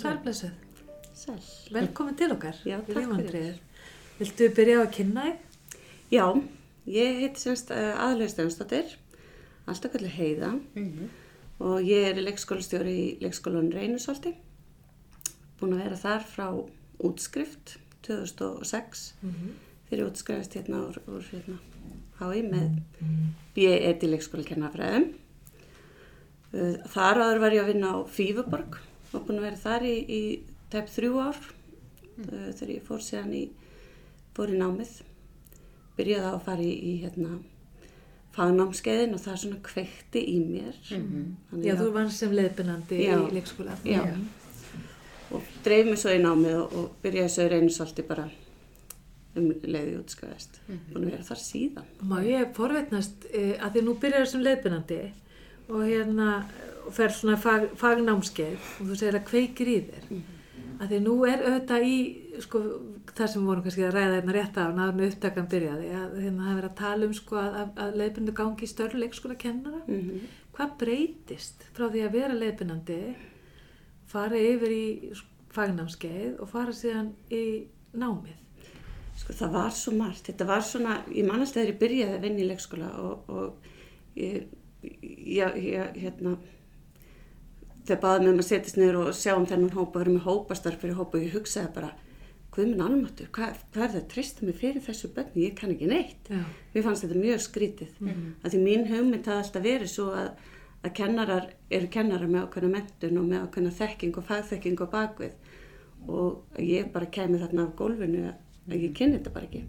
Sælblessuð, Sæl. velkomin til okkar. Já, takk fyrir. Viltu byrja á að kynna þig? Já, ég heiti semst aðlaug Stefnsdóttir, alltaf kallið Heiða og ég er leikskólastjóri í leikskólan Reynusolti. Búin að vera þar frá útskrift 2006 þegar ég útskrifast hérna úr, úr hérna, HÍ með B.E.D. leikskólakennafræðum. Uh, Þar áður var ég að vinna á Fífuborg og búin að vera þar í, í tæp þrjú ár uh, þegar ég fór síðan í, fór í námið. Byrjaði á að fara í, í hérna, fagnámskeiðin og það svona kveikti í mér. Þannig Já, að- þú vann sem leiðbyrnandi Já. í leikskóla. Já. og dreif mig svo í námið og, og byrjaði svo í reynusolti bara um leiði útskæðast. Búin að vera þar síðan. Má ég forvetnast uh, að því nú byrjar sem leiðbyrnandi og hérna og fer svona fag, fagnámskeið og þú segir að kveikir í þér. Að því nú er auðvitað í sko, það sem við vorum kannski að ræða hérna rétt af náður með upptakan byrjaði að hérna það er að tala um sko að, að, leiðbyrnandi gangi í störlu leikskóla kennara. Mm Hvað breytist frá því að vera leiðbyrnandi, fara yfir í fagnámskeið og fara síðan í námið? Sko það var svo margt. Þetta var svona, ég man alltaf þegar ég byrjaði að vinna í leikskóla og, og ég, ég, ég, hérna, þegar baði með maður að setjast niður og sjá um þennan hópa, vera með hópastarf fyrir hópa og ég hugsaði bara, hvað minn almatur, hvað, hvað er það að treysta mig fyrir þessu bönni, ég kann ekki neitt. Já. Mér fannst þetta mjög skrítið. Mm. Að því mín hugmynd hafði alltaf verið svo að, að kennarar eru kennarar með ákveðna mentun og með ákveðna þekking og fagþekking og bakvið og ég bara kemi þarna af gólfinu að, ég kynni þetta bara ekki.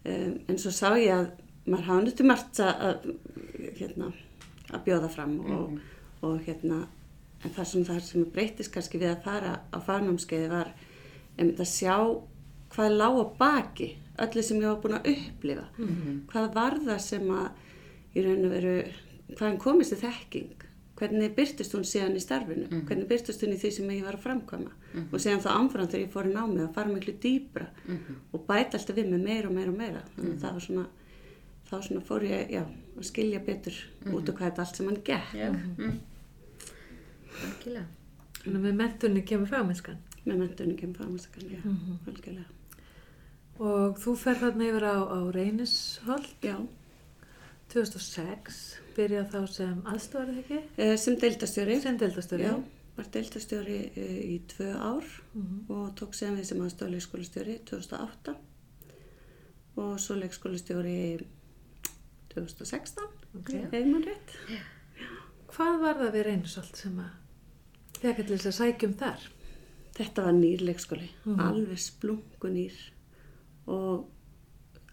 Um, en svo sá ég að maður hafa nutti margt að, að, hérna, að bjóða fram og, og hérna, en það sem það sem breytist kannski við að fara á fagnámskeiði var einmitt að sjá hvað lág á baki öllu sem ég var búin að upplifa. Hvað var það sem að í raun og veru hvaðan komist þið þekking? Hvernig byrtist hún síðan í starfinu? Hvernig byrtist hún í því sem ég var að framkvæma? Og síðan þá ámfram þegar ég fór í námið að fara miklu dýbra og bæta alltaf við með meira og meira og meira. Þannig að það var svona þá svona fór ég já, að skilja betur út af hvað þetta allt sem hann gekk mm. Algjörlega. Þannig að með mentunni kemur fagmennskan. með mentunum kemur framhanskan, já, algjörlega Og þú fer þarna yfir á, á Reynisholt já, 2006, byrjað þá sem aðstofar ekki, eh, sem deildastjóri sem deildastöri. Já, var deildastjóri uh, í tvö ár og tók sem við sem aðstofa leikskólastjóri 2008 og svo leikskólastjóri 2016, Ok. hefur mann rétt. Hvað var það við Reynisholt sem að þegar til þess að sækjum þar? Þetta var nýr leikskóli, alveg splungu nýr og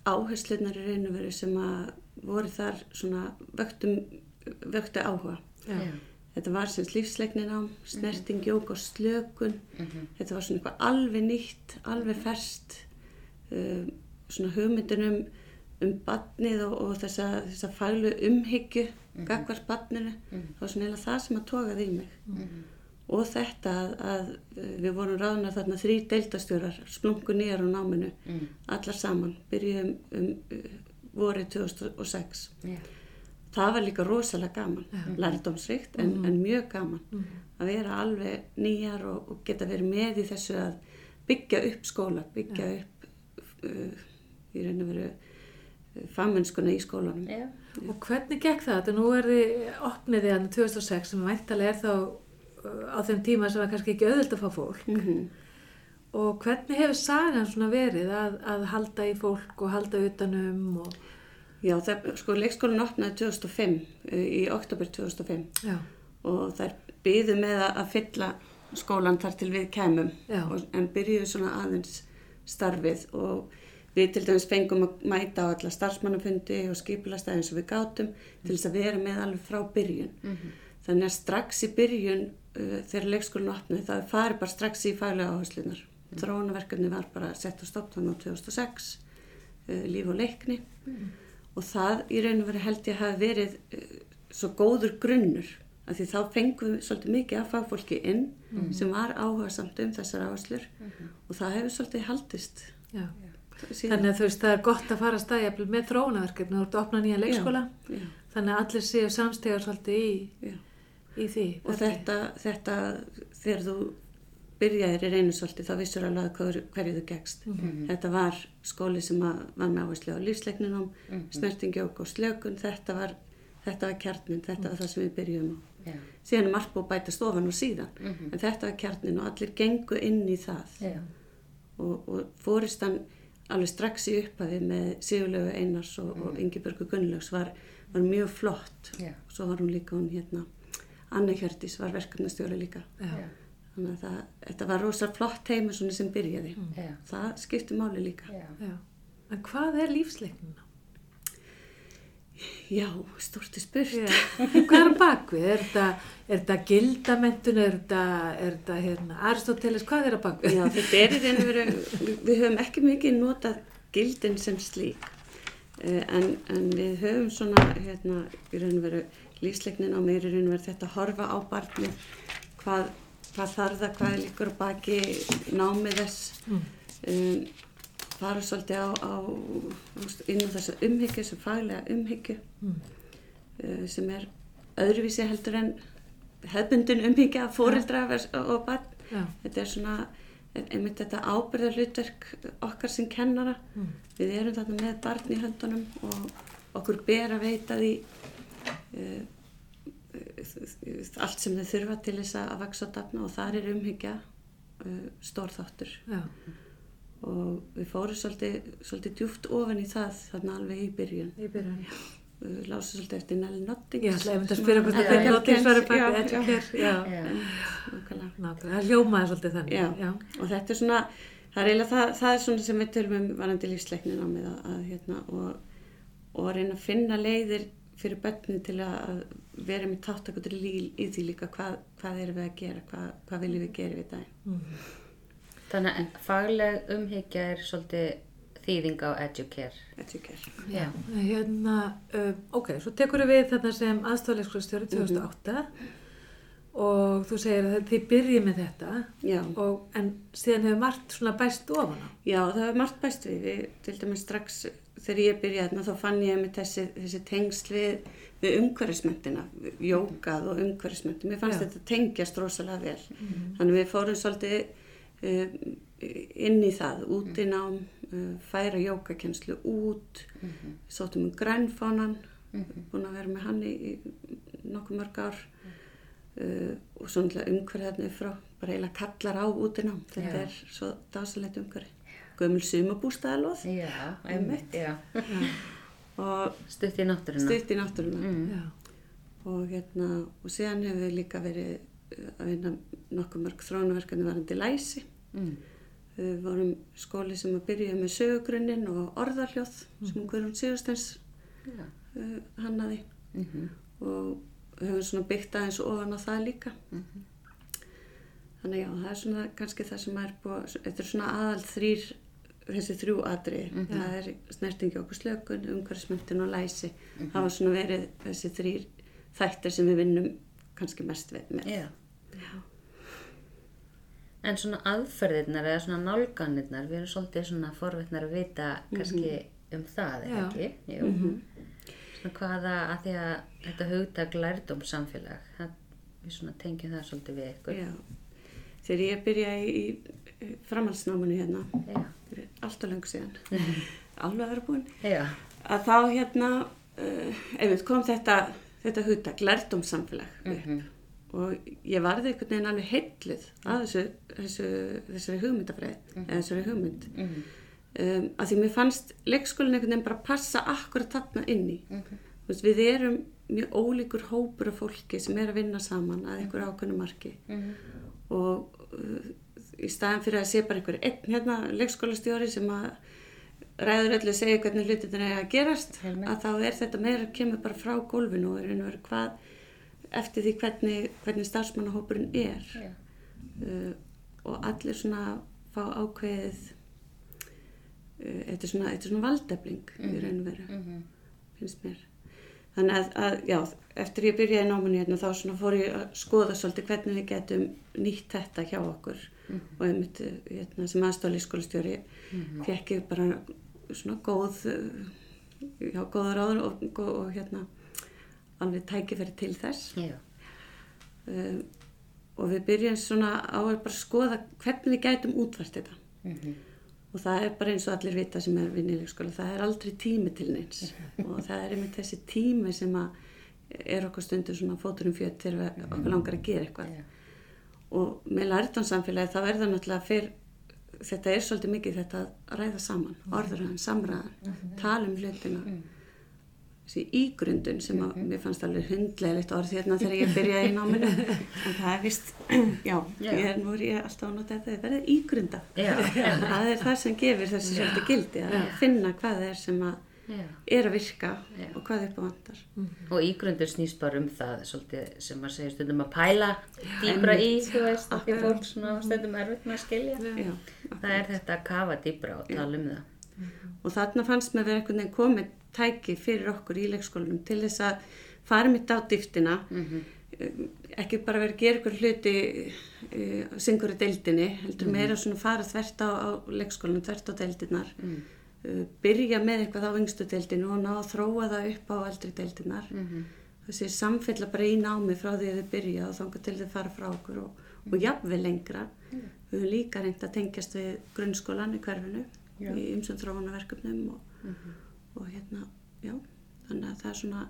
áherslunar í raun og veru sem að voru þar svona vöktum, vöktu áhuga. Já. Þetta var sem lífsleiknin á, snerting, jók og slökun. Þetta var svona eitthvað alveg nýtt, alveg ferst, um, svona hugmyndunum um badnið og, og þessa, þessa faglu umhyggju, gagvart badninu. Það var svona eiginlega það sem að togaði í mig. Og þetta að, að við vorum ráðnar þarna þrý deildastjórar, splungu nýjar á náminu, allar saman, byrjuðum um, uh, vorið 2006 Já. það var líka rosalega gaman, lærdómsrikt en, en mjög gaman að vera alveg nýjar og, og geta verið með í þessu að byggja upp skóla, byggja upp uh, í raun og veru uh, fagmennskuna í skólanum. Já. Og hvernig gekk það? Þetta nú er þið opniði hann 2006 sem væntalega er þá á þeim tíma sem var kannski ekki auðvöld að fá fólk. Mm Og hvernig hefur sagan svona verið að, að halda í fólk og halda utanum og... Já, það, sko leikskólinn opnaði 2005, uh, í oktober 2005 Já, og þær byðu með að, fylla skólan þar til við kemum og, en byrjuðu svona aðeins starfið og við til dæmis fengum að mæta á alla starfsmannafundi og skipulastæði eins og við gátum til þess að vera með alveg frá byrjun. Þannig að strax í byrjun þegar leikskólinn opnaði það fari bara strax í faglega áherslunar. Þróunaverkefni var bara sett á stopp þannig á 2006, uh, líf og leikni og það í raun og veri held ég hafi verið uh, svo góður grunnur af því þá fengum við svolítið mikið af fagfólki inn sem var áhuga samt um þessar áherslur og það hefur svolítið haldist já. síðan. Þannig að þú veist, það er gott að fara að stæja með þróunaverkefni, þú ert að opna nýja leikskóla, Já, þannig að allir séu samstegar svolítið í, já. Í því. og þetta, þetta þegar þú byrjaðir í reynusolti þá vissur alveg hver, hverju þú gegst. Þetta var skóli sem að, var með áherslu á lífsleikninum, snertingjók og slökun, þetta var, þetta var kjarnin, þetta var það sem við byrjuðum á. Já. Síðan er margt búið að bæta stofan og síðan, en þetta var kjarnin og allir gengu inn í það Já. og, og fórist hann alveg strax í upphafi með Sigurlegu Einars og, og Ingibjörgu Gunnlaugs var, var mjög flott og svo var hún líka hún hérna Anna Hjördís var verkefnastjóri líka Já. Þannig að það, þetta var rosa flott heimur sem byrjaði Já. það skipti máli líka Já. En hvað er lífsleiknina? já, stórti spurt. Hvað er bakvið? Er þetta, er þetta gildamenttun? Er þetta, er þetta hérna, Aristoteles? Hvað er bakvið? Já, þetta er í raun og veru, við- við höfum ekki mikið notað gildin sem slík, Eh, en, en við höfum svona, hérna, í raun og veru lífsleiknin á raun og veru þetta að horfa á barnið, hvað, hvað þarf það, hvað er líkur á baki námið þess, um, fara svolítið á, á inn á þessa umhyggju, þessu faglega umhyggju, uh, sem er öðruvísi heldur en hefbundin umhyggja fóreldra og barn. Já. Þetta er svona, einmitt þetta ábyrðar hlutverk okkar sem kennara. Við erum þarna með barn í höndunum og okkur ber að veita því allt sem þau þurfa til þess að vaksa og dafna og þar er umhyggja uh, stór þáttur. Já. Og við fórum svolítið, svolítið djúft ofan í það þarna alveg í byrjun. Í byrjun. Við lásum svolítið eftir Nelly Notting. Að Já, þetta er já, já, bakvið já. educare. Já. Já. Nákvæmlega. Nákvæmlega. Það hljómaði svolítið þannig. Já. Já. og þetta er svona, það er eiginlega það, það er svona sem við tölum um varandi lífsleiknin á mig að, að hérna og, og að reyna að finna leiðir fyrir börnin til að vera með táttakutur í, í því líka hvað, hvað erum við að gera, hvað, hvað viljum við gera við daginn. Þannig að fagleg umhyggja er svolítið þýðing á educare. Ekki. Já. Hérna, uh, ok, svo tekur við þetta sem aðstofleikskólastjóri 2008 og þú segir að þið byrjið með þetta og, en síðan hefur margt svona bæst ofan á. Já, það er margt bæst við, við til dæmis strax þegar ég byrjaði þarna þá fann ég með þessi, þessi tengsl við, við umhverfismyndina, jókað og umhverfismyndi. Mér fannst Já. þetta tengjast rosalega vel. Þannig við fórum svolítið uh, inn í það, út í nám, uh, færa jókakenslu út, sóttum um grænfánan, búin að vera með hann í, í nokkuð mörg ár. Uh, og svo náttúrulega umhverfið þarna upp frá bara eiginlega kallar á út í nám þetta Já. er svo dásalegt umhverfi gömul og Stutt í náttúruna. stutt í náttúruna Mm. Og hérna og síðan hefur við líka verið uh, að vinna nokkuð mörg þrónaverkandi varandi læsi Mm. við vorum skóli sem að byrja með sögugrunnin og orðarljóð sem Guðrún Sigursteins Já. uh, hannaði Mhm. og höfum svona byggt aðeins ofan á það líka þannig já, það er svona kannski það sem er búið, þetta er svona aðal þrýr þessi þrjú atri það er snertingi okkur slökun, umhverfismyndin og læsi það var svona verið þessi þrýr þættir sem við vinnum kannski mest við með Já. En svona aðferðirnar eða svona nálganirnar, við erum svolítið svona forvitnar að vita kannski um það, eða ekki? Jú. Svona hvaða, að því að þetta hugtak lærdóm samfélag, það, við svona tengjum það svolítið við ykkur. Já. Þegar ég byrjaði í, framhaldsnámanu hérna alltaf lengur síðan alveg að vera búin að þá hérna uh, einmitt kom þetta þetta hugtak, lærdómssamfélag Mhm. og ég varði einhvern veginn alveg heilluð að þessu, þessu, þessari hugmyndafræði eða þessari hugmynd Mhm. um, að því mér fannst leikskólinn einhvern veginn bara passa akkurat þarna inn í Mhm. Veist, við erum mjög ólíkur hópur af fólki sem er að vinna saman að einhver ákveðnu marki Mhm. og í staðan fyrir að sé bara einhver einn hérna leikskólastjóri sem að ræður öllu að segja hvernig hlutin er að gerast Heilmikið. að þá er þetta meira kemur bara frá gólfinu og er einu verið hvað eftir því hvernig, hvernig starfsmannahópurinn er Já. uh, og allir svona fá ákveðið uh, þetta er svona, svona valdefling í raun og veru Mhm. finnst mér þannig að, að já, eftir ég byrjaði í náminu hérna þá svona fór ég að skoða svolítið hvernig við getum nýtt þetta hjá okkur. Og einmitt hérna, sem aðstóli skólastjóri mm fekk ég bara svona góð já, góða ráður og, og, og hérna alveg tækifæri til þess. Já. um, og við byrjum svona á að bara skoða hvernig við gætum útvært þetta. Mhm. Og það er bara eins og allir vita sem er vinnileg skóla, það er aldrei tími til neins. Og það er einmitt þessi tími sem að er okkur stundur svona fóturum fjöt þegar við okkur langar að gera eitthvað. Og með lærdomsamfélagi þá er það náttúrulega fyrr þetta er svolítið mikið þetta að ræða saman orðræðan, samræðan, tala um hlutina þessi ígrundun sem að mér fannst alveg hundlegilegt orð hérna þegar ég byrjaði í náminu en það er vist, já, Já. ég er nú er ég alltaf að nota þetta, það verður ígrunda Já, já, það er það sem gefur þessi svolítið gildi að finna hvað það er sem að já. er að virka Já. og hvað upp á vandar Og ígrundur snýst bara um það svolítið sem maður segir stundum að pæla dýbra í, þú veist, af því fólk svona stundum erfitt með að skilja. já. Það er þetta að kafa dýbra og tala um það. og þarna fannst mér verið einhvern veginn komið tæki fyrir okkur í leikskólanum til þess að fara mitt á dýftina Mhm. um, ekki bara verið að gera ykkur hluti uh, syngur í deildinni heldur meira svona fara þvert á, á leikskólanum, þvert á deildinar Mm. uh, byrja með eitthvað á yngstu deildinu og ná að þróa það upp á eldri deildinar Mhm. þessi samfella bara í námi frá því að þau byrja og þangar til þau fara frá okkur og, og jafnvel lengra við höfum líka reynd að tengjast við grunnskólan í hverfinu Já. í ymsum þróunarverkefnum og, og hérna, já þannig að það er svona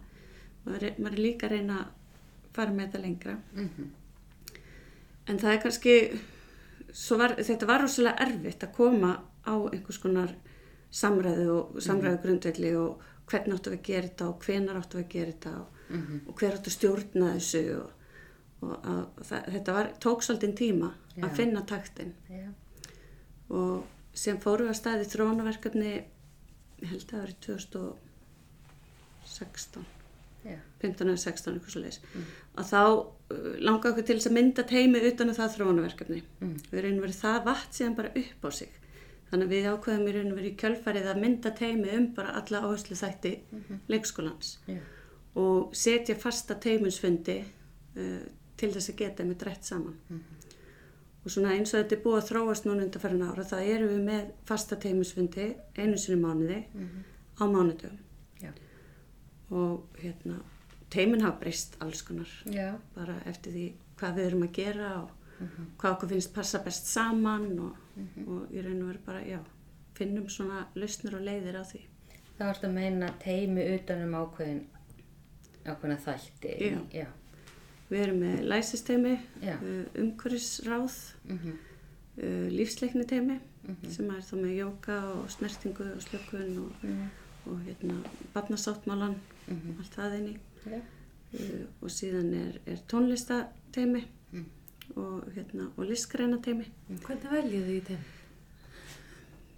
maður er, maður er líka að reyna að fara með þetta lengra Mhm. en það er kannski var, þetta var rosalega erfitt að koma á einhvers konar samræðu og samræðu grundvelli og hvernig áttu við að gera þetta og hvenar áttu við að gera þetta og, Mhm. og hver áttu að stjórna þessu og, og að, það, þetta var, tók svolítið tíma Já. að finna taktin Já. og sem fórum við að staði þróunaverkefni ég held að það verið 2016 Já. 15 eða 16 eitthvað svo leis að þá uh, langaði okkur til þess að mynda teimi utan um það þróunaverkefni Mm. við erum verið það vatt síðan bara upp á sig. Þannig að við ákveðum í raun og verið í kjölfarið að mynda teimi um bara alla áherslu þætti leikskólans. Já. og setja fasta teimunsfundi uh, til þess að geta með drætt saman og svona eins og þetta er búið að þróast núna undan ára það erum við með fasta teimunsfundi einu sinni mánuði á mánudögum Já. og hérna teimin hafa breyst alls konar Já. bara eftir því hvað við erum að gera og hvað okkur finnst passa best saman og, og í raun og veru bara, já, finnum svona lausnir og leiðir á því. Það varst að meina teimi utanum ákveðin ákveðina þætti. Já. Já. Við erum með læsisteimi, Já. uh, umhverfisráð, Mhm. uh, lífsleikniteimi sem er þá með jóka og snertingu og slökun og, Mhm. og hérna barnasáttmálan, Mhm. allt það inn í. Já. Uh, og síðan er, er tónlistateimi Mm. og, hérna, og listgreina teimi. Hvernig veljið þið í þeim?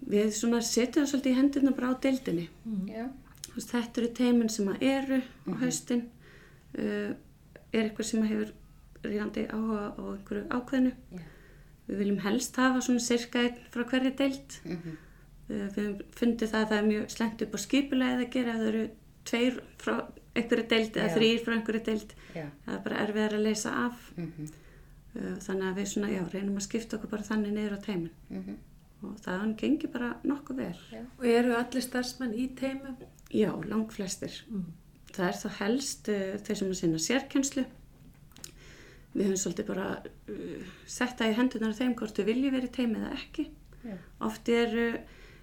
Við setjum það svolítið í hendurna bara á deildinni. Veist, Þetta eru teimin sem eru á haustin, uh, er eitthvað sem að hefur ríðandi áhuga á einhverju ákveðinu. Já. Við viljum helst hafa svona cirka einn frá hverju deild. Mhm. Uh, við höfum fundið það að það er mjög slengt upp á skipulegið að gera ef það eru tveir frá einhverju deild eða Já. þrýr frá einhverju deild. Já. Það er bara erfiðar að leysa af. Mhm. Uh, þannig að við svona, já, reynum að skipta okkur bara þannig niður á teimin. Mhm. Og það hann gengi bara nokkuð vel. Og eru allir starfsmenn í teimum? Já, lang flestir. Það er þá helst uh, þeir sem að sinna sérkjenslu. Við höfum svolítið bara uh, sett það í hendunar þeim hvort við viljum verið teimið eða ekki. Já. Oft er uh,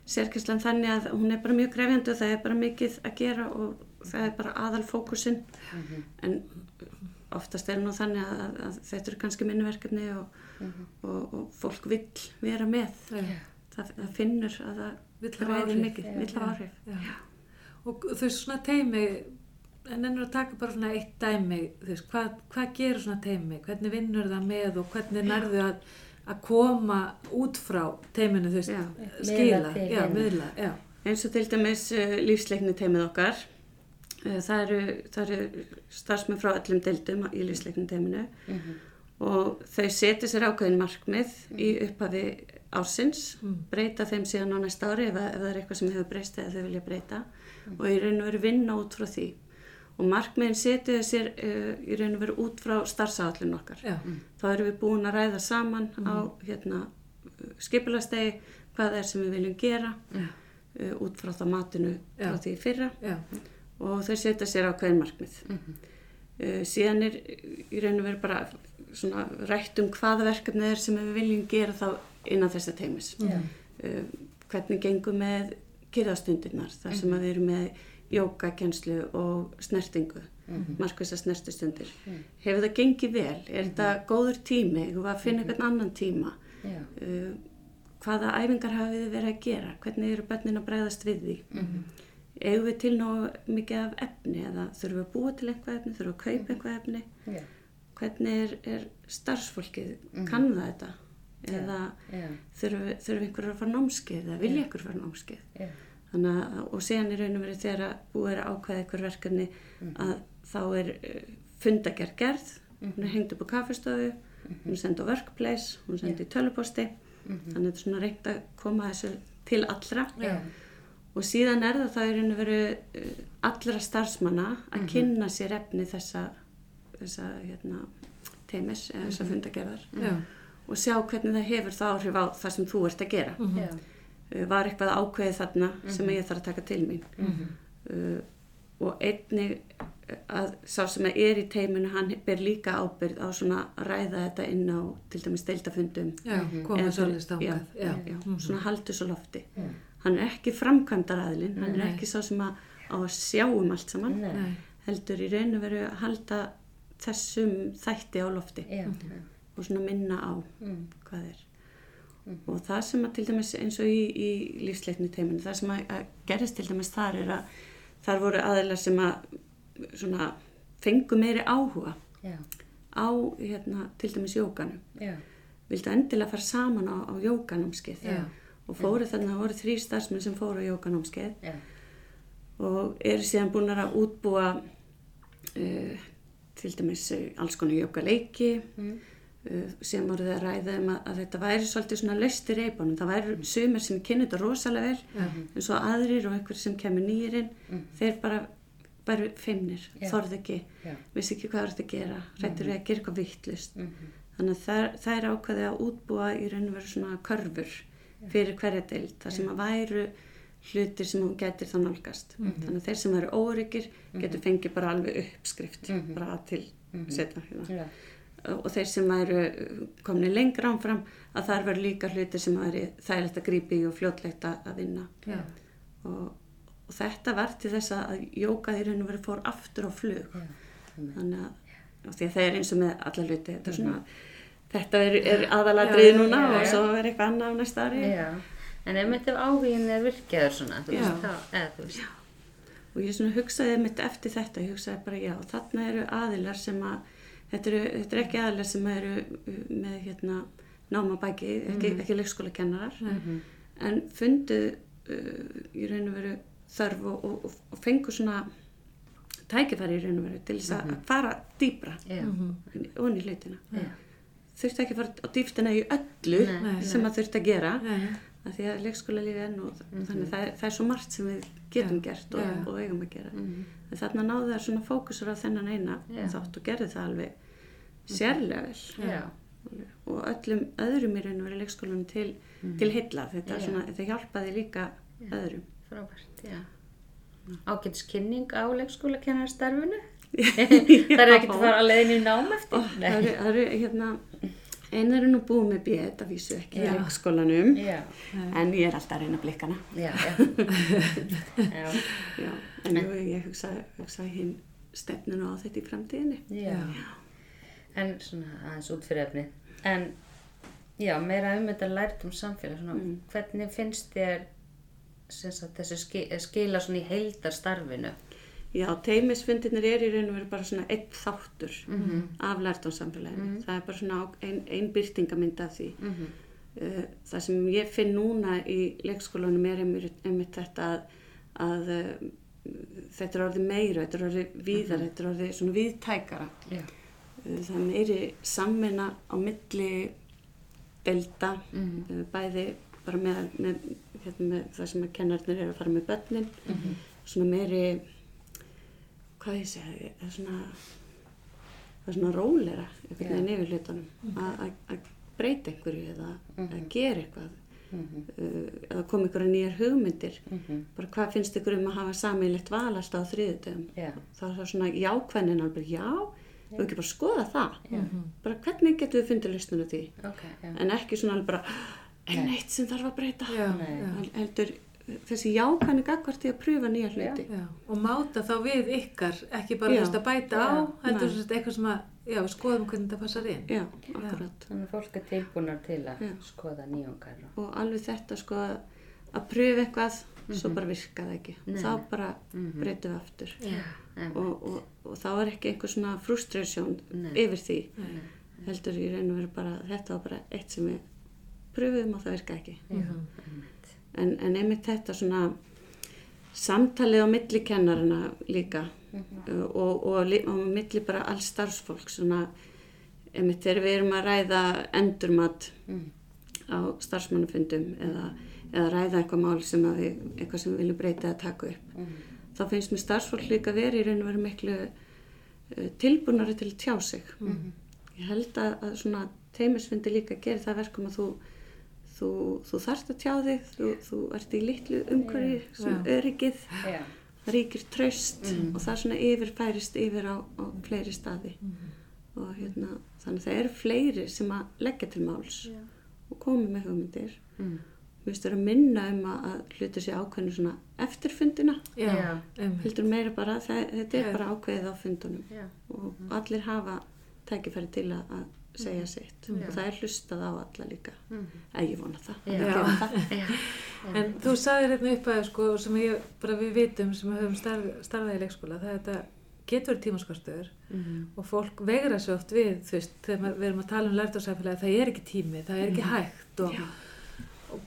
sérkjenslan þannig að hún er bara mjög krefjandi og það er bara mikið að gera og það er bara aðal fókusinn. Mhm. En oftast er nú þannig að, að, að þetta eru kannski minniverkefni og, og, og fólk vill vera með. Já. Það, það finnur að það Vill hafa áhrif. áhrif. Já. Og þau svona teimi, en ennur að taka bara svona eitt dæmi, veist, hvað, hvað gerur svona teimi? Hvernig vinnur það með og hvernig nærðu að, að koma út frá teiminu, þú veist, Já. skila, já, miðla, já. eins og til dæmis uh, lífsleikni teimið okkar. Uh, það eru, eru starfsmenn frá öllum deildum í lífsleikni teiminu. Mhm. og þau setja sér ákveðin markmið í upphafi ársins breyta þeim síðan á næsta ári ef, ef það er eitthvað sem hefur breyst eða þau vilja breyta. Og í raun og veru vinna út frá því og markmiðin setja sér uh, í raun og veru út frá starfsáallin okkar. Já, þá erum við búin að ræða saman á hérna, skipulastegi hvað er sem við viljum gera uh, út frá það matinu frá Já. því fyrra. Já, og þau setja sér ákveðin markmið. Uh, síðan er í raun og veru bara svona rætt um hvaða verkefni er sem við viljum gera þá innan þessa teimis. Já. Uh, hvernig gengum með kyrðastundirnar, þar sem að við erum með jókakenslu og snertingu, markvisa snertistundir. Hefur það gengið vel? Er þetta góður tími? Hefur við að finna einhvern annan tíma? Já. Uh, hvaða æfingar hafið þið verið að gera? Hvernig eru börnin að bregðast við því? Mhm. Eigum við til nógu mikið af efni eða þurfum við að búa til eitthvað efni, þurfum við að kaupa eitthvað efni? Já. Hvernig er, er starfsfólkið, kann það þetta? Eða Já. þurfum við, þurfum einhverjar að fara námskeið eða vilja einhver fara námskeið? Að, og síðan er raun og verið þegar að búið er að ákveða einhver verkefni að þá er uh, fundagerð gerð, hún er hengt upp á kaffistofu, hún er sendið á workplace, hún er sendið í töluposti, þannig að þetta er svona reynd að koma þessu til allra. Já. og síðan er það það er raun og verið uh, allra starfsmanna að kynna sér efni þessa, þessa hérna, teimis eða þessa fundagerðar Já. og sjá hvernig það hefur það áhrif á það sem þú ert að gera. Já. Var eitthvað ákveðið þarna sem ég þarf að taka til mín. Uh, og einnig uh, að sá sem er í teiminu hann ber líka ábyrð á svona að ræða þetta inn á til dæmis deildafundum Já, koma Eða svolítið stangað. já, Já. já, svona haldur svo lofti. Hann er ekki framkvæmdaraðilin hann er ekki sá sem að, á að sjá um allt saman Nei. Heldur í raun og veru að halda þessum þætti á lofti og svona minna á Mm. hvað er og það sem að til dæmis eins og í, í lífsleikni teiminu, það sem að, að gerist til dæmis þar er að þar voru aðeinar sem að svona fengu meiri áhuga Já. á hérna, til dæmis jókanum Já. vildu endilega fara saman á, á jókanámskeið Já. og fóru þannig að það voru þrý starfsmenn sem fóru á jókanámskeið og eru síðan búin að útbúa uh, til dæmis uh, alls konar jókaleiki Mm. Uh, sem voru það að ræða um að, að þetta væri svolítið svona löst í reipunum. Það væri sumir sem kynna þetta rosalega vel en svo aðrir og einhver sem kemur nýjirinn þeir bara bara feimnir, Já. þorð ekki Já. vissi ekki hvað það er að gera, rættur við að gera eitthvað vittlust Mhm. þannig að það, það er ákveðið að útbúa í raun og veru svona körfur fyrir hverja deild, það sem að væru hlutir sem hún getur þá nálgast. Þannig að þeir sem eru óryggir getur fengið bara alveg uppskrift bara til setja hérna Já. Og þeir sem væru komni lengra ánfram að þar verður líka hlutir sem væri þægilegt að grípa í og fljótlegt að að vinna. Og, og þetta var til þess að jókað í raun og veru fór aftur á flug. Já. þannig að og því að það er eins og með alla hluti þetta er svona þetta er, er já, núna já, og já. svo er eitthvað annað á næsta ári. Já. En ef mitt ef áhugin er virkjaður svona, veist, þá, eða og ég hugsaði mitt eftir þetta ég hugsaði bara já, þarna eru aðilar sem að þetta eru, þetta eru ekki aðilar sem eru uh, með hérna náma bæki, ekki, ekki leikskólakennarar. En fundu uh, í raun og veru þörf og, og, og, og fengu svona tækifæri í raun og veru til þess að fara dýbra Já. onni hlutina. Já. þurfti ekki að fara á dýftina í öllu Nei. sem að þurfti að gera Nei. af því að leikskóla lífi enn og þannig það er, það er svo margt sem við getum gert og, og eigum að gera. En þarna náðu það svona fókusur á þennan eina Já. þátt og gerði það alveg sérlega vel Já. og öllum öðrum í raun og verið leikskólanum til, til heilla þetta, Já. svona, þetta hjálpaði líka öðrum Frábært, já. Ágætis kynning á leikskólakennarastarfinu. það er ekkert að fara að leiðin í nám eftir. það eru hérna einar er nú búið með bíð þetta vísu ekki í leikskólanum en ég er alltaf að reyna blikkana já, já. já. En jú, ég hugsa, hugsa hinn stefninu á þetta í framtíðinni. Já. En svona aðeins út fyrir efni. En já, meira um þetta lært um samfélag. Svona, Hvernig finnst þér sagt, þessu ski, skila svona í heildarstarfinu? Já, teimisfundirnir er í raun og veru bara svona einn þáttur af lærtónsamfélaginu. Það er bara svona á- ein, byrtingamynd af því. Uh, það sem ég finn núna í leikskólanum er einmitt, þetta að, að uh, þetta er orðið meira, þetta er orðið víðar, þetta er orðið svona víðtækara. Já. Uh, Það er meiri samvinna á milli delta, uh, bæði bara með, með, hérna, með það sem að kennarnir eru að fara með börnin, svona meiri, hvað ég segja, það er svona, það er svona rólera einhvern veginn yfir hlutunum, að- að að breyta einhverju eða að gera eitthvað. uh, eða kom ykkur nýjar hugmyndir. Bara hvað finnst ykkur um að hafa sammeilegt val alltaf á þriðutöfum Já. þá er það svona jákvænin alveg já, við ekki bara skoða það. Bara hvernig getum við fundið listinu því? Ok, já. en ekki svona alveg bara enn eitt sem þarf að breyta. Heldur þessi jákvæni gagvart í að pröfa nýja hluti já. Og máta þá við ykkar, ekki bara Já. þú veist að bæta á, Já, heldur nei. þú veist eitthvað sem að, já, skoðum hvernig þetta passar inn. já, akkurat Þannig að fólk er tilbúnar til að Já. skoða nýjungar og... og alveg þetta sko að að pröfa eitthvað svo bara virka það ekki Nei. þá bara breytum við aftur Já. og, og, og þá er ekki einhver svona frustration Nei. yfir því heldur í raun og veru bara þetta var bara eitt sem við pröfum og það virka ekki en, en einmitt þetta svona samtalið á milli kennarina líka. Uh, og, og, li- og milli bara alls starfsfólk svona einmitt þegar við erum að ræða endurmat á starfsmannafundum eða, eða ræða eitthvað mál sem við, eitthvað sem við viljum breyta að taka upp þá finnst mér starfsfólk líka verið í raun og veru miklu uh, tilbúnari til að tjá sig. Ég held að, að svona teimisfundi líka gerir það verkum að þú þú, þú þarft að tjá þig þú, þú ert í litlu umhverfi sem Já. öryggið Já. það ríkir tröst og það svona yfirfærist yfir á, á fleiri staði og hérna þannig að það eru fleiri sem að leggja til máls og komi með hugmyndir Mm. við veist að minna um að, að hluti sér ákveðinu svona eftirfundina Já, Já. einmitt. heldur meira bara, það, þetta er Já. bara ákveðið á fundunum Já. og allir hafa tækifæri til að, að segja sitt. Og það er hlustað á alla líka eða ég vona það, Já. Við gerum það. Já. En þú sagðir hérna upp að sko, sem ég, bara við vitum sem höfum starf, starfað í leikskóla, það er þetta getur tímaskortur og fólk vegra svo oft við, þú veist, þegar við erum að tala um lærtársæfélagi, það er ekki tími, það er ekki hægt og, og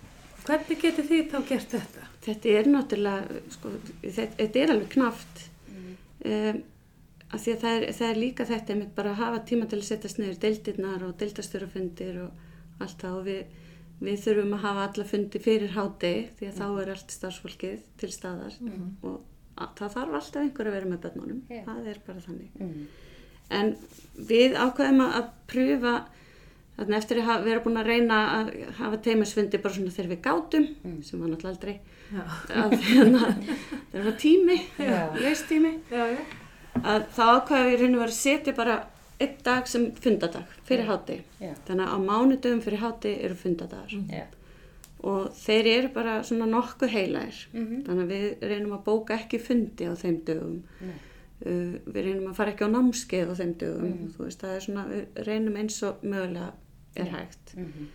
hvernig getur þið þá gert þetta? Þetta er náttúrulega, sko, þetta, þetta er alveg knaft um, af því að það er, það er líka þetta einmitt bara að hafa tíma til að setjast niður deildirnar og deildastjórafundir og allt það og við, við þurfum að hafa alla fundi fyrir hádegi því að þá er allt starfsfólkið til staðar og að, það þarf alltaf einhver að vera með börnunum, Já. það er bara þannig. Mm. En við ákveðum að, að pröfa Þannig eftir að vera búin að reyna að hafa teimisfundi bara svona þegar við gátum, sem var náttúrulega aldrei, að hérna, það var tími, leistími, já, já. Að þá ákveða við raun og verið að setja bara einn dag sem fundadag fyrir hátti. Já. Þannig að á mánudöfum fyrir hátti eru fundadagar Já. og þeir eru bara svona nokkuð heilægir. Mhm. Þannig að við reynum að bóka ekki fundi á þeim dögum. Nei. Uh, við reynum að fara ekki á námskeið á þeim dögum. Mhm. Þú veist, það er svona, við reynum eins og mögulega er hægt. Mhm.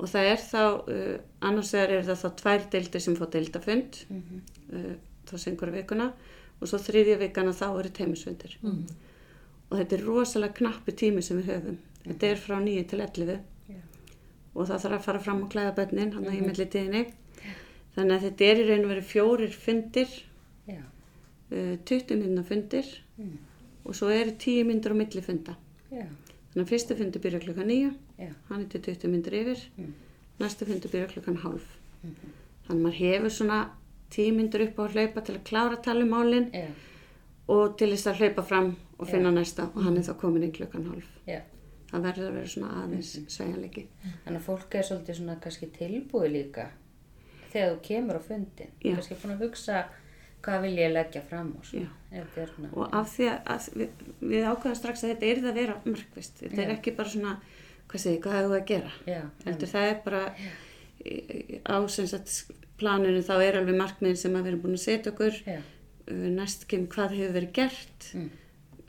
Og það er þá, uh, annars vegar er það þá tvær deildir sem fá deildafund, Mhm. uh, þá sengur vikuna og svo þriðja vikana þá eru teimisfundir. Mm. Og þetta er rosalega knappi tími sem við höfum. Þetta er frá 9 til 11 Já. og það þarf að fara fram og klæða bönnin hann í milli tíðinni. Þannig að þetta er í raun og verið fjórir fundir, Já. uh, 20 minna fundir Mm. og svo eru 10 myndir á milli funda. Já. Þannig að fyrstu fundur byrja klukkan 9, Já. hann er til 20 myndir yfir, Mm. næstu fundur byrja klukkan hálf. Þannig að maður hefur svona 10 myndir upp á að hlaupa til að klára að tala um málinn Já. og til þess að hlaupa fram og finna Já. næsta og hann er þá komin inn klukkan hálf. Já. Það verður að vera svona aðeins sveigjanleiki. Þannig að fólk er svolítið svona kannski tilbúið líka þegar þú kemur á fundin. Kannski búin að hugsa hvað vil ég leggja fram og svona. Svona. Og af því að, við, við ákveðum strax að þetta er það að vera markvist. Þetta er ekki bara svona, hvað segir, hvað hefur það að gera? Það er bara í- á sem sagt planinu þá er alveg markmiðin sem að við erum búin að setja okkur. Já. Uh, Næst kemur hvað hefur verið gert, Mm.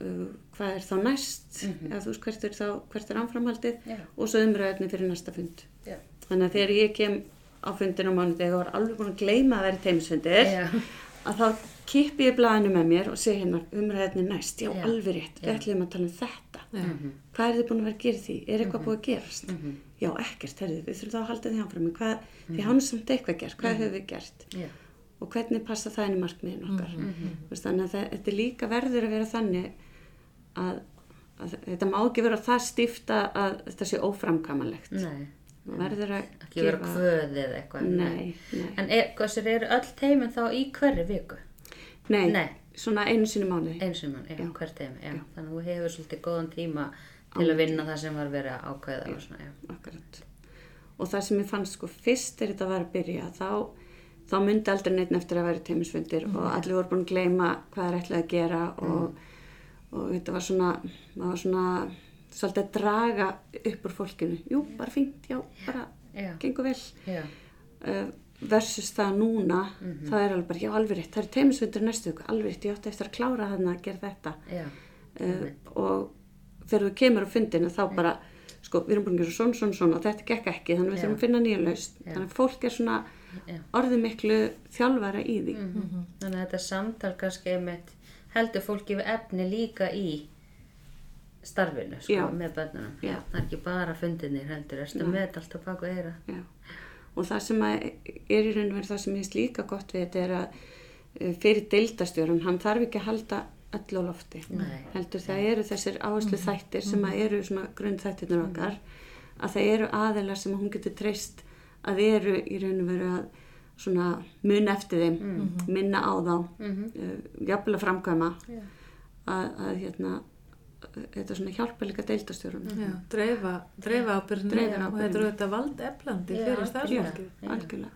uh, hvað er þá næst, Mhm. eða þú veist hvert er, þá, hvert er anframhaldið Já. og svo umræðinni fyrir næsta fund. Já. Þannig að þegar ég kem á fundin á mánudegi og var alveg búin að gleyma að vera teimisfundir, Já. að þá kippi ég blaðinu með mér og segi hérna umræðinni næst, já, alveg rétt, við ætlum að tala um þetta. Já. Hvað er þið búin að vera að gera því? Er eitthvað búið að gerast? Mhm. Já, ekkert, herrið, við þurfum þá að halda því áfram. Hvað, Því hánum samt eitthvað gert, hvað höfum við gert? Já. Og hvernig passa það inn í markmiðin okkar? Mhm. Þannig að það, þetta líka verður að vera þannig að, að þetta má ekki vera það stífta að þetta sé óframkamanlegt. Nei. Verður að Ekki vera kvöð eða eitthvað. Nei, nei. En er, hversir eru öll teimin þá í hverju viku? Nei, Nei. Svona einu sinni mánuði. Eins og mann, já, Já. hver teimi, já. Þannig að þú hefur svolítið góðan tíma til að vinna það sem var verið að ákveða og svona, já. Akkurat. og það sem ég fann sko fyrst er þetta var að byrja þá, þá myndi aldrei neitt eftir að vera teimisfundir og allir voru búin að gleyma hvað það er ætlað að gera og, og þetta var svona, maður var svona svolítið að draga upp úr fólkinu jú, bara fínt, já, bara Já. gengur vel Já. uh, versus það núna það er alveg bara, já alveg rétt, það er teimisfundur næstu viku, alveg rétt, ég átti eftir að klára hann að gera þetta. Já. uh, og þegar þú kemur á fundinu þá bara, sko, við erum búin að gera svona, svona, svona og þetta gekk ekki, þannig við Já. þurfum að finna nýja laust, þannig að fólk er svona orðið miklu þjálfara í því. Mhm. Þannig að þetta samtal kannski einmitt heldur fólki við efni líka í starfinu sko, Já. með bönnunum. Það er ekki bara fundinir heldur, og það sem er í raun og verið það sem ég finnst líka gott við þetta er að uh, fyrir deildastjórun, hann þarf ekki að halda öll á lofti Nei. heldur það eru þessir áherslu þættir sem að eru svona grunn þættirnir okkar að það eru aðelar sem hún getur treyst að eru í raun og veru að svona mun eftir þeim minna á þá Mhm. uh, jafnvel að framkvæma Já. að, að hérna þetta svona hjálpa líka deildastjórun dreifa, Dreifa og þetta er auðvitað vald eflandi fyrir. Já. algjörlega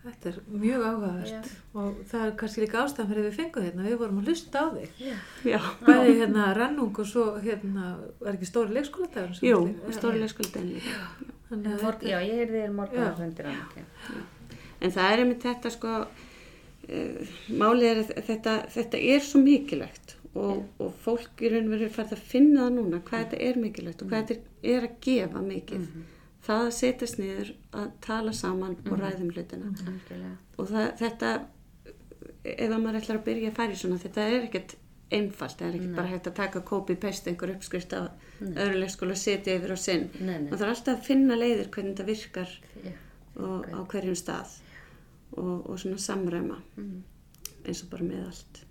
þetta er mjög áhugavert og það er kannski líka ástæðan fyrir við fengum hérna, við vorum að hlusta á þig. Já. Bæði hérna rannung og svo hérna, er ekki stóri leikskóladagur? sem jú, þetta er? stórilega skuldin líka já, ég heyrði þér morgun. En það er einmitt þetta sko, málið er að þetta, þetta er svo mikilvægt og, og fólk í raun og veru farið að finna það núna hvað þetta er mikilvægt og hvað þetta er, er að gefa mikið. Það að setjast niður að tala saman og ræðum hlutina. Algjörlega. Og það, þetta, ef að maður ætlar að byrja að í svona, þetta er ekkert einfalt, það er ekki bara hægt að taka kópi, pest einhver uppskrift af öðru leikskóla og setja yfir á sinn. Nei, nei. Það þarf alltaf að finna leiðir hvernig þetta virkar Já. og á hverjum stað og, og svona samræma Mhm. eins og bara með allt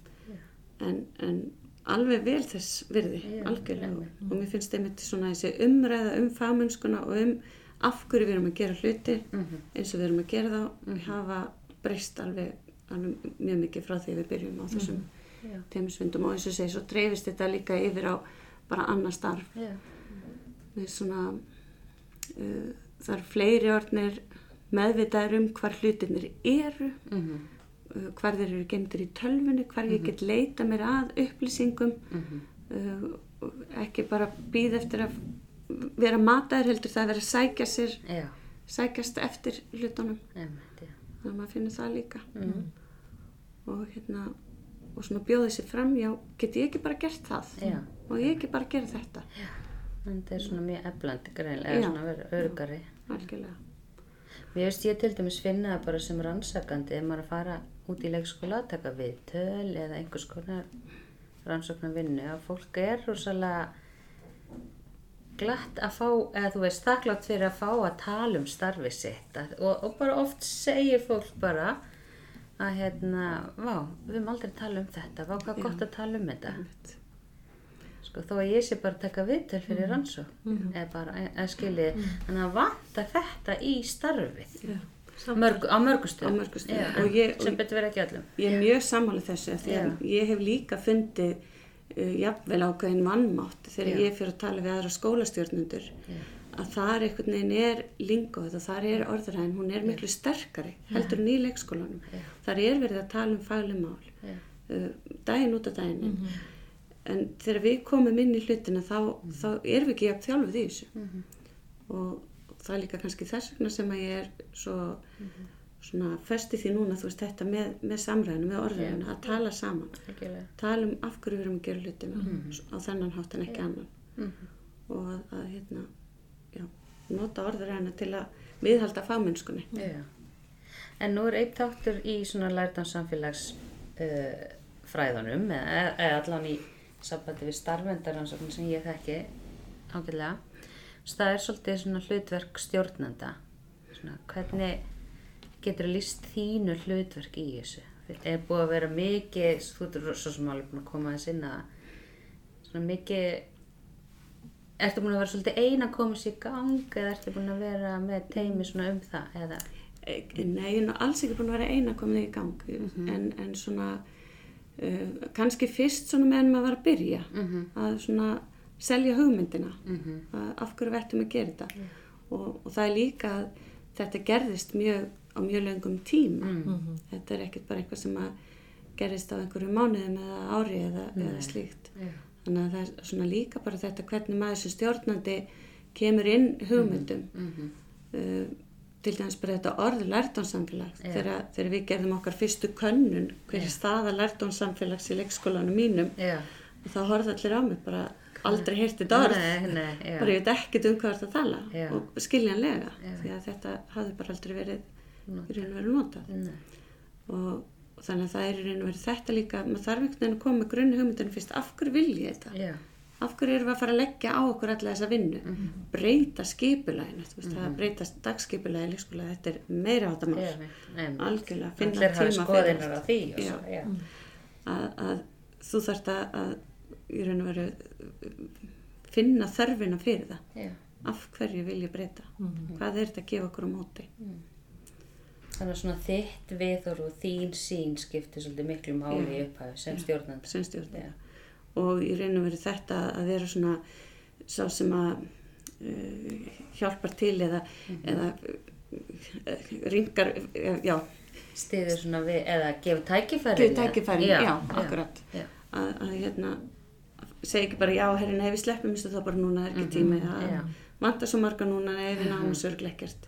en, en alveg vel þess virði, Já, algjörlega einmitt. og mér finnst einmitt svona þessi umræða um fagmennskuna og um af hverju við erum að gera hluti Mhm. eins og við erum að gera þá hafa breyst alveg, alveg mjög mikið frá því við byrjum á þessum Já. teimisvindum og eins og segi, svo dreifist þetta líka yfir á bara annar starf við svona uh, það eru fleiri orðnir meðvitaður um hvar hlutinir eru Mhm. uh, hvar þeir eru gemdir í tölfunni hvar ég get leita mér að upplýsingum Mhm. uh, og ekki bara býð eftir að vera mataður heldur það að vera að sækja sér Já. sækjast eftir hlutunum já. þannig að maður finnir það líka Mhm. og hérna og svona bjóði sér fram, já, get ég ekki bara gert það Já. og ég ekki bara gera þetta En þetta er svona mjög eflandi greinlega, eða Já. svona örgari. algjörlega Mér veist ég til dæmis finna það bara sem rannsakandi ef maður að fara út í leikskóla að taka viðtöl eða einhvers konar rannsóknar vinnu að fólk er rosalega glatt að fá, eða þú veist þakklátt fyrir að fá að tala um starfi sitt að, og, og bara oft segir fólk bara að hérna, vá, við höfum aldrei tala um þetta, vá hvað Já. gott að tala um þetta Einmitt. Sko þó að ég sé bara að taka viðtöl fyrir rannsók eða bara að skilji þannig að vanta þetta í starfið. Já. Mörg, á Og ég- sem betur verið ekki öllum. Ég er mjög sammála þessu ég hef líka fundið uh, jafnvel ákveðin vannmátt þegar ég fyrir að tala við aðra skólastjórnundur að þar einhvern veginn er lingóð og þar er orðræðin, hún er miklu sterkari heldur en í leikskólanum. Þar er verið að tala um fagleg mál uh, daginn út af daginn. En þegar við komum inn í hlutina þá, Mhm. þá erum við ekki jafn þjálfuð í þessu og það er líka kannski þess vegna sem að ég er svo Mhm. svona föst í því núna þú veist þetta með, með samræðinu, með orðræðinu að tala saman, Algjörlega. tala um af hverju við erum að gera hlutina á þennan hátt en ekki annan Mhm. og að, að hérna, já, nota orðræðina til að viðhalda fagmennskunni Já. En nú er einn þáttur í svona lærdansamfélags uh, fræðunum eða, eða allan í sambandi við starfendaransókn sem ég þekki ágætlega. Það er svolítið svona hlutverk stjórnanda. Svona, hvernig getur líst þínu hlutverk í þessu? Er búið að vera mikið, þú ert svo sem alveg búin að koma þess inn að svona mikið Ertu búin að vera svolítið eina sér í gang eða ertu búin að vera með teimi svona um það eða? Nei, ég er alls ekki búin að vera eina komin í gang en, en svona uh, kannski fyrst svona meðan maður var að byrja Mhm. að svona selja hugmyndina Mhm. að af hverju ættum að gera þetta og, og það er líka að þetta gerðist mjög á mjög löngum tíma Mm. þetta er ekkert bara eitthvað sem að gerðist á einhverju mánuðum eða ári eða, eða slíkt Já. þannig að það er svona líka bara þetta hvernig maður sem stjórnandi kemur inn hugmyndum Mhm. Til dæmis bara þetta orð lærtónsamfélag Já. þegar, þegar við gerðum okkar fyrstu könnun hver er staða lærtónsamfélags í leikskólanum mínum. Já. og þá horfði allir á mig bara aldrei heyrti þetta orð. Nei, nei, bara ég veit ekkert um hvað þetta tala og skiljanlega því að þetta hafði bara aldrei verið í raun og verið notað. Og, þannig að það er í raun og verið þetta líka maður þarf einhvern veginn að koma með grunni hugmyndunum fyrst af hverju vil ég þetta. Af hverju erum við að fara að leggja á okkur alla þessa vinnu? Mhm. breyta skipulæginu þú veist, það að breyta dagskipulægi lífskóla þetta er meira átta mál. Já, nei, algjörlega finna tíma á því Já. já. að, að þú þarft að, að í raun og veru finna þörfina fyrir það. Já. af hverju vil ég breyta? Hvað er þetta að gefa okkur á móti? Þannig að svona þitt viðhor og þín sín skiptir svolítið miklu máli í upphafi sem stjórnandi. sem stjórn Já. Og í raun og veru þetta að vera svona sá sem að uh, hjálpar til eða, eða uh, ringar uh, já, Stiður svona við, eða gefur tækifæri. gefur tækifæri, já, akkurat Já. að, að hérna segja ekki bara já, herri, nei, við sleppum þessu þá bara núna er ekki tími já. að vanta svo marga núna, nei, við náum þessu örglega ekkert.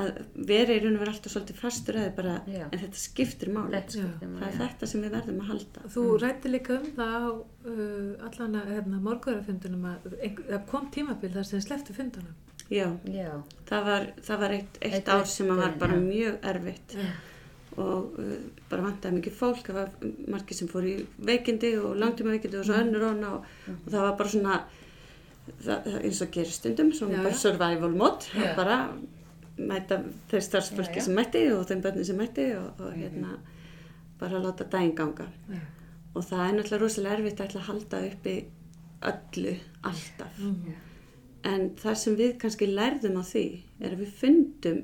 Að vera í raun og vera alltaf svolítið fastur að bara, Já. en þetta skiptir máli. Það er þetta sem við verðum að halda. Þú rætti líka um það á uh, allan að hérna, morgverðarfundunum að það kom tímabil þar sem sleftu fundunum. já, Já. það var, það var eitt, eitt, Eitt ár sem var bara já. mjög erfitt. Já. og uh, bara vantaði mikið fólk það var margir sem fór í veikindi og langtíma veikindi og svo önnur óna og, og það var bara svona það, eins og gerir stundum, svona Já, bara survival mod Já. bara mæta þeir starfsfólki sem mætti og þeim börnum sem mætti og, og hérna bara láta daginn ganga. Og það er náttúrulega rosalega erfitt að halda uppi öllu, alltaf. En það sem við kannski lærðum á því er að við fundum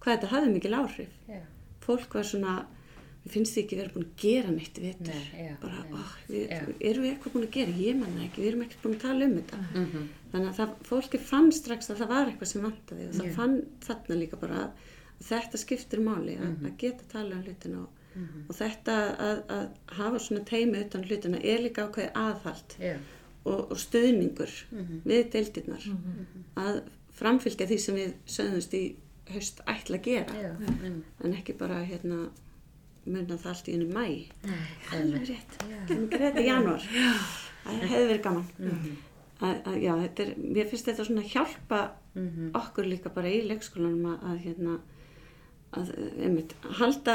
hvað þetta hafði mikil áhrif. Fólk var svona við finnst því ekki verið búin að gera neitt við þetta. Nei, já, bara, nei. ó, við, Já. erum við eitthvað búin að gera? Ég manna ekki, við erum ekkert búin að tala um þetta. Mhm. þannig að það, fólki fann strax að það var eitthvað sem vantaði og það fann þarna líka bara að þetta skiptir máli að, Mhm. að geta að tala um hlutina og, og þetta að, að hafa svona teimi utan hlutina er líka ákveði aðhald og, og stuðningur Mhm. við deildirnar. Að framfylgja því sem við sögðumst í haust ætla að gera. En ekki bara hérna munna það allt í henni mæ alveg rétt, þetta í janúar. Það hefði verið gaman. Mhm. að, að, já, er, mér finnst þetta svona hjálpa Mhm. okkur líka bara í leikskólanum að, að hérna að, einmitt, halda,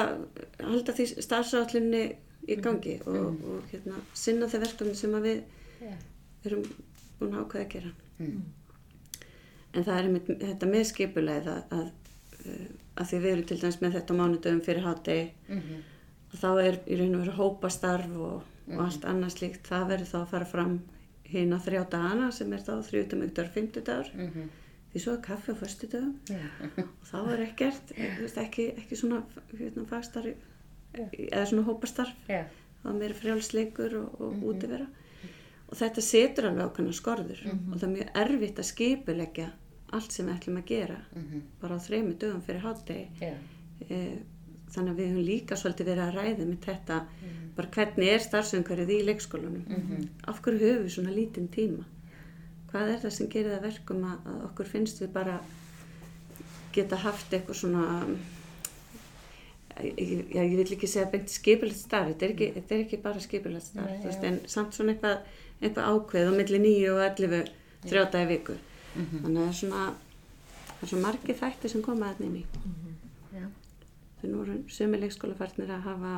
halda því starfsáallinni í gangi og, og hérna sinna þeir verkefni sem að við Já. erum búin að ákveða að gera. Mm. en það er einmitt þetta með skipulegð að, að, uh, að því við erum til dæmis með þetta mánudöfum fyrir hátegi Mhm. og þá er í raun og veru hópastarf og, og allt annað slíkt það verður þá að fara fram á þrjá dagana sem er þá þrjútamugdar, fymtudagur Mhm. því svo er kaffi á föstudögum Já. og þá er ekkert þú veist, ekki, ekki svona hérna, fagstarf Já. eða svona hópastarf Já. það er meira frjálsleikur og, og útivera og þetta setur alveg ákveðna skorður og það er mjög erfitt að skipuleggja allt sem við ætlum að gera Mhm. bara á þrejum dögum fyrir hátegi Já. e, þannig að við höfum líka svolítið verið að ræða með þetta bara hvernig er starfsumhverfið í leikskólanum? Af hverju höfum við svona lítinn tíma? Hvað er það sem gerir það verkum að, að okkur finnst við bara geta haft eitthvað svona ég, já, ég vil ekki segja beint skipilegt starf, þetta er ekki, þetta er ekki bara skipilegt starf, Nei, veist, en samt svona eitthvað, eitthvað ákveð á milli 9 og 11 þrjótaði viku þannig að það er svona það er svo margir þætti sem koma þarna inn í Já. þau nú eru sömu leikskólafarnir að hafa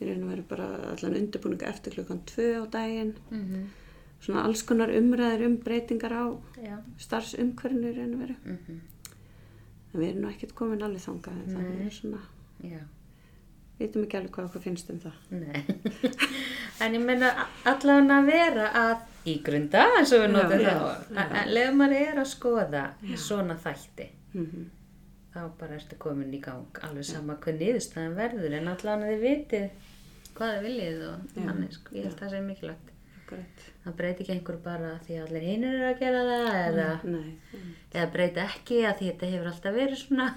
í raun og veru bara allan undirbúninga eftir klukkan 2 á daginn Mhm. svona alls konar umræður um breytingar á Já. starfsumhverfinu í raun og veru Mhm. en við erum nú ekkert komin alveg þangað en það er svona, Já. Veitum ekki alveg hvað okkur finnst um það Nei. en ég meina allan að vera að ígrunda, eins og við notum Já, þá. En leður maður er að skoða svona þætti, mm þá bara ertu komin í gang alveg sama hvað niðurstaðan verður en allan að þið vitið hvað þið viljið og Já. þannig, sko. Ég held það sé mikilvægt. akkurat. Það breyti ekki einhver bara því að allir hinur eru að gera það eða, Nei, eða breyti ekki að því þetta hefur alltaf verið svona.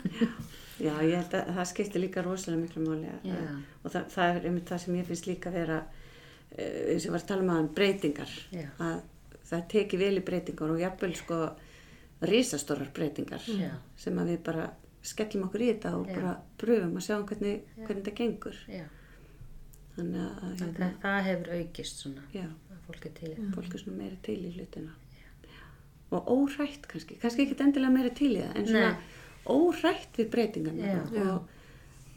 Já, ég held að það skiptir líka rosalega miklu máli að- Já. og það, það er einmitt það sem ég finnst líka vera uh, eins og var að tala um aðan breytingar Já. að það teki vel í breytingar og jafnvel sko risastórar breytingar Já. sem að við bara skellum okkur í þetta og Já. bara pröfum að sjá hvernig, hvernig þetta gengur Já, þannig að, að það, hérna, það hefur aukist svona já, að fólk er til það. fólk er svona meira til í hlutina og óhrætt kannski kannski ekki endilega meira til í það en svona Nei. Óhrætt við breytingarna Já. og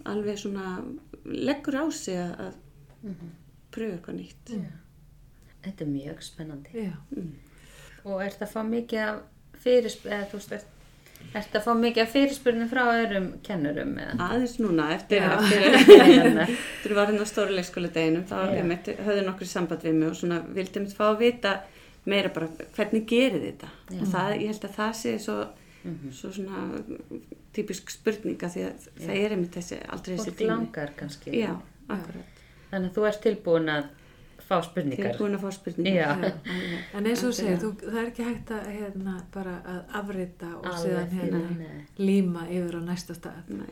alveg svona leggur á sig að að Mhm. pröfa eitthvað nýtt Já. Þetta er mjög spennandi. Já, Og ert að fá mikið af fyrirspurning, eða þú veist, ert, ert að fá mikið af fyrirspurning frá öðrum kennurum eða? aðeins núna eftir, eftir við varum á stóru leikskóla deginum þá höfðu nokkur samband við mig og svona vildum fá að vita meira bara hvernig gerir þetta og það, ég held að það sé svo, Mhm. svo svona típisk spurninga því að það er einmitt þessi aldrei þessi Fólk langar kannski. Já, akkurat. Þannig að þú ert tilbúin að fá spurningar. er búin að fá spurningar. Já. alveg. en eins og þú segir, þú, það er ekki hægt að hérna, bara að afrita og Alveg, síðan hérna, nei, líma yfir á næsta stað. Nei,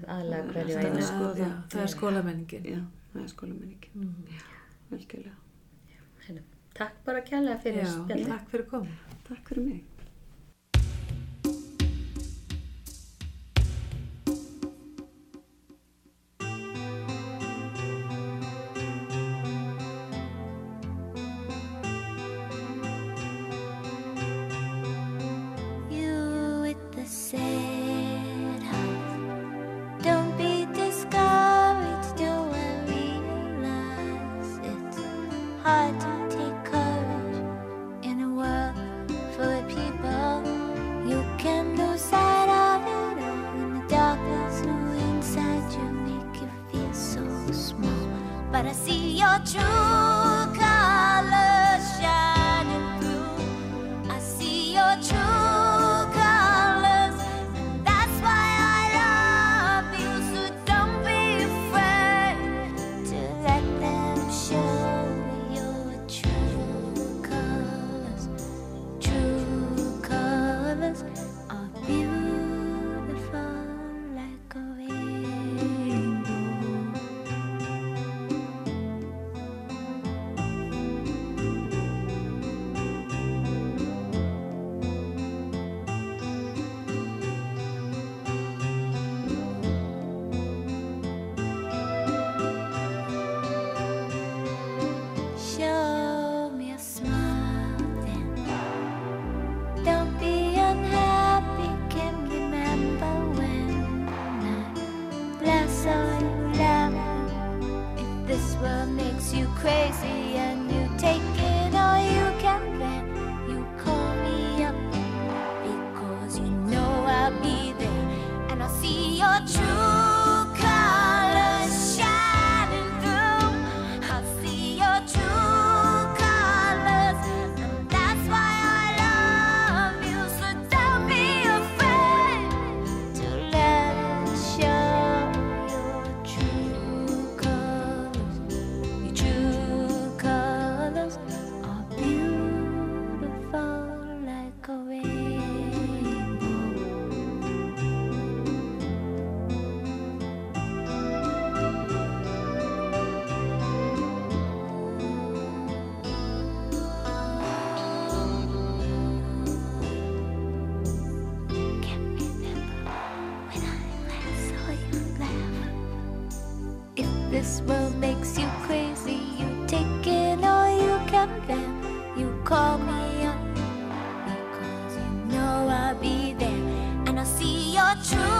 Aðlega hverju er einu. sko- Það, já, það er skólamenningin. já, það er skólamenningin. Mm. Velkjörlega. Heyrðu, Takk bara kærlega fyrir Já, spjallið. takk fyrir komin. Takk fyrir mig. Crazy true